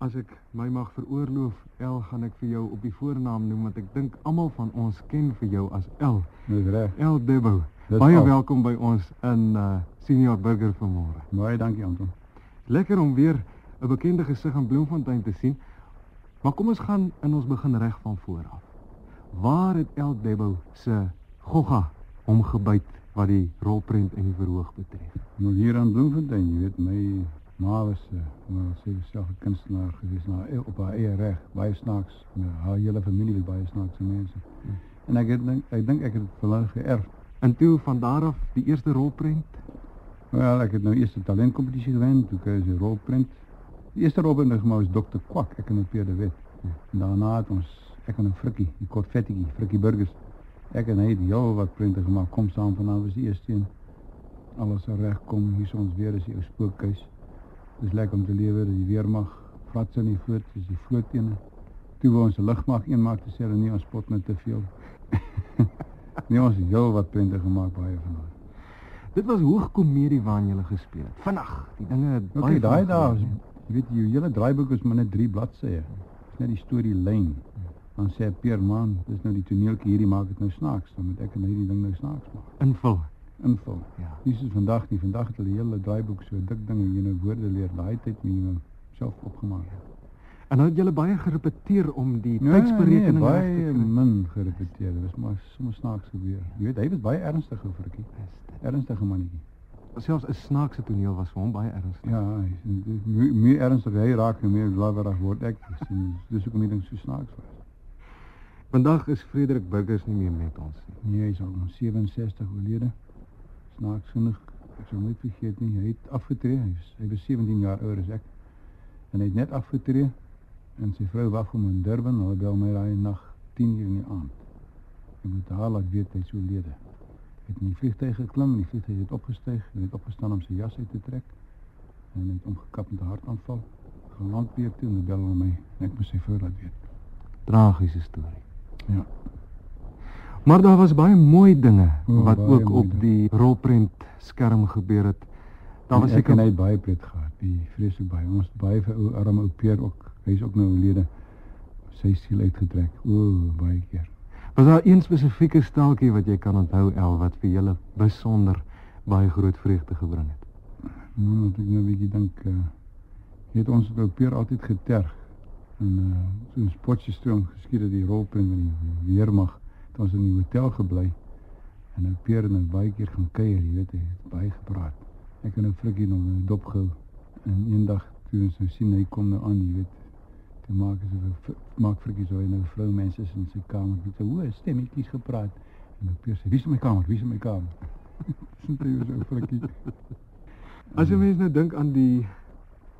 As ek my mag veroorloof, El gaan ek vir jou op die voornaam noem want ek dink almal van ons ken vir jou as El. Dis reg. El Debo. Dis Baie al. welkom by ons in uh Senior Burger vanmôre. Baie dankie Anton. Lekker om weer 'n bekende gesig in Bloemfontein te sien. Maar kom ons gaan en ons begin reg van voor af. Waar het El Debo se gogga hom gebyt wat die rolprent en die verhoog betref? Nou hier aan Bloemfontein, jy weet my ma was uh, maar sy was self 'n kunstenaar gewees na e- op haar eie reg, baie snaaks. Ja, haar hele familie was baie snaakse mense. En ek het dink ek dink ek het dit van hulle geërf. En toe van daar af die eerste rolprent. Wel, ek het nou eers 'n talentkompetisie gewen, toe kry jy 'n rolprent. Die eerste rolprent wat gemaak is Dr. Kwak, ek en op Pierre de Wet. En daarna het ons ek en 'n frikkie, die kortvettetjie, frikkie burgers. Ek en hy het heel wat prente gemaak. Kom saam vanaand was die eerste een. Alles sal regkom. Hier is ons weer as die ou spookhuis. Dis lekker om te lewe, dat die weermag flats in die vloot, dis die vlootene. Toe wou ons 'n lugmag een maak te sê hulle nie ons spot met te veel. nee, ons het heel wat prente gemaak baie vanaand. Dit was hoogkomedie waarin jy gespeel het. Vinnig, die dinge het Okay, baie daai vinnig dae, jy weet jy hele draaiboek is maar net 3 bladsye. Dis net die storie lyn. Dan sê Pierre man, dis nou die toneeltjie hierdie maak dit nou snaaks, dan moet ek en hy die ding nou snaaks maak. invul. Invul. Ja. Dis is vandag nie. Vandag het hulle hele draaiboek so dik dinge jy nou woorde leer. Daai tyd moet jy self opgemaak. En nou het julle baie gerepeteer om die Nee, tydsberekening nee, te baie kry. min gerepeteer. Dit was maar sommer snaaks gebeur. Jy weet, hy was baie ernstig oor vrikkie. Ernstige mannetjie. Selfs 'n snaakse toneel was vir hom baie ernstig. Ja, hy is meer, meer ernstig hy raak, hoe meer lawerig word ek. Dus, en dis hoekom die ding so snaaks was. Vandag is Frederik Burgers nie meer met ons nie. Nee, hy is al om 67 oorlede. Snaaks genoeg, ek sal nooit vergeet nie, hy het afgetree. Hy was, hy was 17 jaar ouer as ek. En hy het net afgetree en sy vrou wag hom in Durban. Hulle bel my daai nag 10 uur in die aand. Ek moet haar laat weet hy is oorlede. Hy het in die vliegtuig geklim, en die vliegtuig het opgestyg en het opgestaan om sy jas uit te trek. En hy het omgekap met 'n hartaanval. Geland weer toe en hulle bel hulle my en ek moet sy vrou laat weet. Tragiese storie. Ja. Maar daar was baie mooi dinge O, wat ook op dinge. die rolprent skerm gebeur het. Daar was seker het baie pret gehad. Die vreeslik baie. Ons baie vir ou arme ou Peer ook. Hy is ook nou oorlede. Sy siel uitgetrek. O, baie keer. was daar een spesifieke staaltjie wat jy kan onthou El wat vir julle besonder baie groot vreugde gebring het. Nou moet ek nou 'n bietjie dink uh het ons ou Peer altyd geterg. En uh so 'n Potchefstroom geskied het die rolprent in die weermag. Het ons in die hotel gebly. En ou Peer het nou baie keer gaan kuier, jy weet, hy het baie gepraat. Ek en ou Frikkie nog 'n dop gehou. En eendag toe ons nou sien hy kom nou aan, jy weet, toe maak so maak Frikkie so hy nou vroumense is in sy kamer met 'n hoë stemmetjies gepraat. En ou Peer sê: "Wie is in my kamer? Wie is in my kamer?" Sien jy so Frikkie? As jy mens nou dink aan die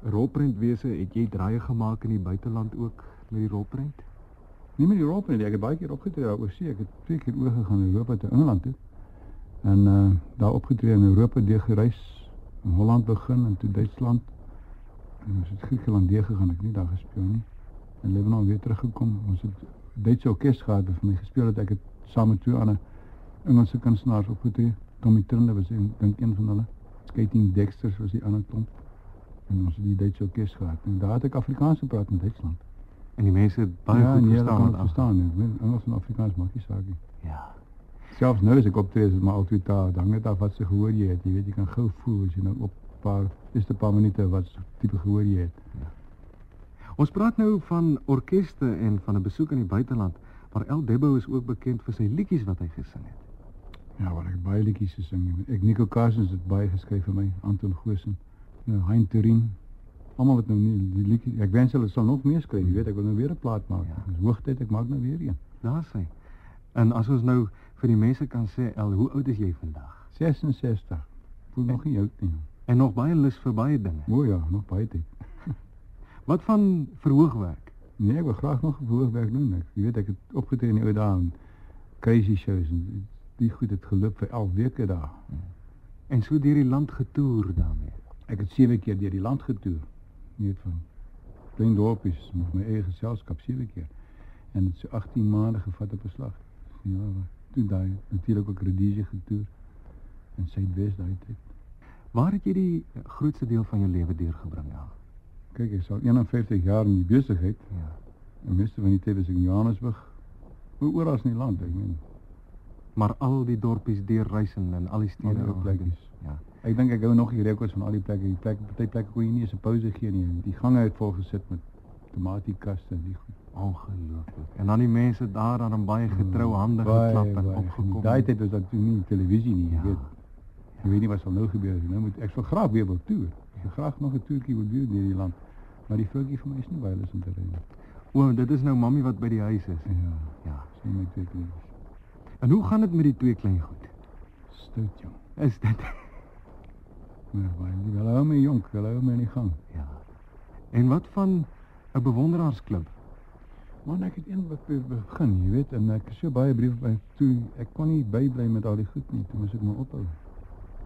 rolprentwese, het jy draaie gemaak in die buiteland ook met die rolprent? Nie met Europa nie, ek het baie keer opgetree daar oor see. Ek het twee keer oorgegaan Europa toe Engeland toe. En uh daar opgetree in Europa deur gereis, in Holland begin en toe Duitsland. En ons het Griekeland deur gegaan, ek nie daar gespeel nie. En Lebanon weer teruggekom. Ons het Duitse orkes gehad vir my gespeel het. Ek het saam met twee ander Engelse kunstenaars opgetree. Tommy Turner was een, dink een van hulle. Skating Dexters was die ander klomp. En ons het die Duitse orkes gehad. En daar het ek Afrikaans gepraat met Duitsland. En die mense het baie ja, goed nee, verstaan. kan het aangaan. verstaan. Ek weet Engels en Afrikaans maak nie saak nie. Ja. Selfs nou as ek optree is dit maar altyd daar. Dan net af wat se gehoor jy het. Jy weet jy kan gou voel as jy nou op 'n paar eerste paar minute wat tipe gehoor jy het. Ons praat nou van orkeste en van 'n besoek in die buiteland, maar El Debo is ook bekend vir sy liedjies wat hy gesing het. Ja, wat ek baie liedjies gesing. Ek Nico Carsons het baie geskryf vir my, Anton Goosen, nou Hein Turin. Almal wat nou nie die liedjies. Ek wens hulle sal nog meer skryf. Jy weet ek wil nou weer 'n plaat maak. Ja. Dis hoogtyd ek maak nou weer een. Daar sê. En as ons nou vir die mense kan sê El, hoe oud is jy vandag? 66. Voel nog nie oud nie. En nog baie lus vir baie dinge. O ja, nog baie tyd. Wat van verhoogwerk? Nee, ek wil graag nog verhoogwerk doen. Ek jy weet ek het opgetree in die ou dae en crazy shows en die goed het geloop vir 11 weke daar. En so deur die land getoer daarmee. Ek het 7 keer deur die land getoer. Van klein dorpies met my eie geselskap 7 keer. En het so 18 maande gevat op beslag. Ja, maar toe daai natuurlik ook Rhodesia getoer en Suidwes daai tyd. Waar het jy die grootste deel van jou lewe deurgebring, El? Kyk, ek is al 51 jaar in die besigheid. Ja. En meeste van die tyd is ek in Johannesburg. Hoe oral in die land, ek meen. Maar al die dorpies deurreis en in al die stede gedoen. Ja. Ek dink ek hou nog die rekords van al die plekke. Die plek, party plekke kon jy nie eens 'n pouse gee nie. Die gange het vol gesit met tomatiekaste en die goed. Ongelooflik. En dan die mense daar dan in baie getrou hande Baie, geklap en baie. opgekom. In Daai tyd was dat nie televisie nie, jy Ja. weet. Jy weet nie wat sal nou gebeur nie. Nou moet ek sal graag weer wil toer. Ek wil graag nog 'n toertjie wil doen deur die land. Maar die vroutjie vir my is nie baie lus om te ry nie. O, dit is nou mammie wat by die huis is. Ja, Ja. sien my twee kinders. En hoe gaan dit met die twee klein goed? Stout jong. Is dit. Hulle hou my jonk, hulle hou my in die gang. Ja. En wat van 'n bewonderaarsklub? Man, ek het een wat be- begin, jy weet, en ek het so baie briewe by toe ek kon nie bybly met al die goed nie, toe moes ek maar ophou.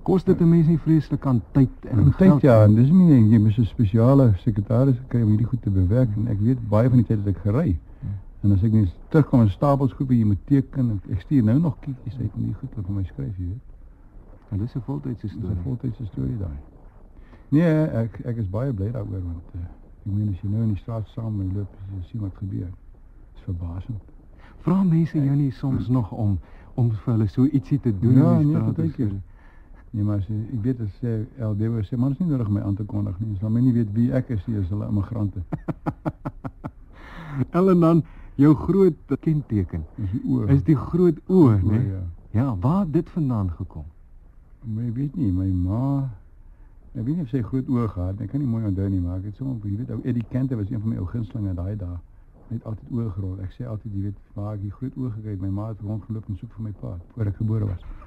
Kos dit 'n mens nie vreeslik aan tyd en En geld tyd ja, nie? en dis nie jy moet 'n spesiale sekretaris kry om hierdie goed te bewerk en ek weet baie van die tyd het ek gery. Ja. En as ek net terugkom in stapels groepe jy moet teken en ek stuur nou nog kietjies uit en die goed wat vir my skryf, jy weet. En dis 'n voltydse Dis 'n storie. voltydse storie daai. Nee, ek ek is baie bly daaroor want uh, ek meen as jy nou in die straat saam my loop, jy sien wat gebeur. Dis verbasend. Vra mense jou nie soms nog om om vir hulle so ietsie te doen Ja, in die nee, straat? of partykeer. so? Nee, maar as ek weet as sê LDW sê man is nie nodig my aan te kondig nie. As hulle my nie weet wie ek is, nie, is hulle immigrante. Ellen dan jou groot kenteken Dis die oor. is die groot oë, né? ja. Ja, waar dit vandaan gekom? Ek weet nie, my ma ek weet nie of sy groot oë gehad nie. Kan nie mooi onthou nie, maar ek het sommer jy weet ou Eddie Kente was een van my ou gunstelinge daai dae. Het altyd oë gerol. Ek sê altyd jy weet waar ek die groot oë gekry het. My ma het rondgeloop en soek vir my pa voor ek gebore was.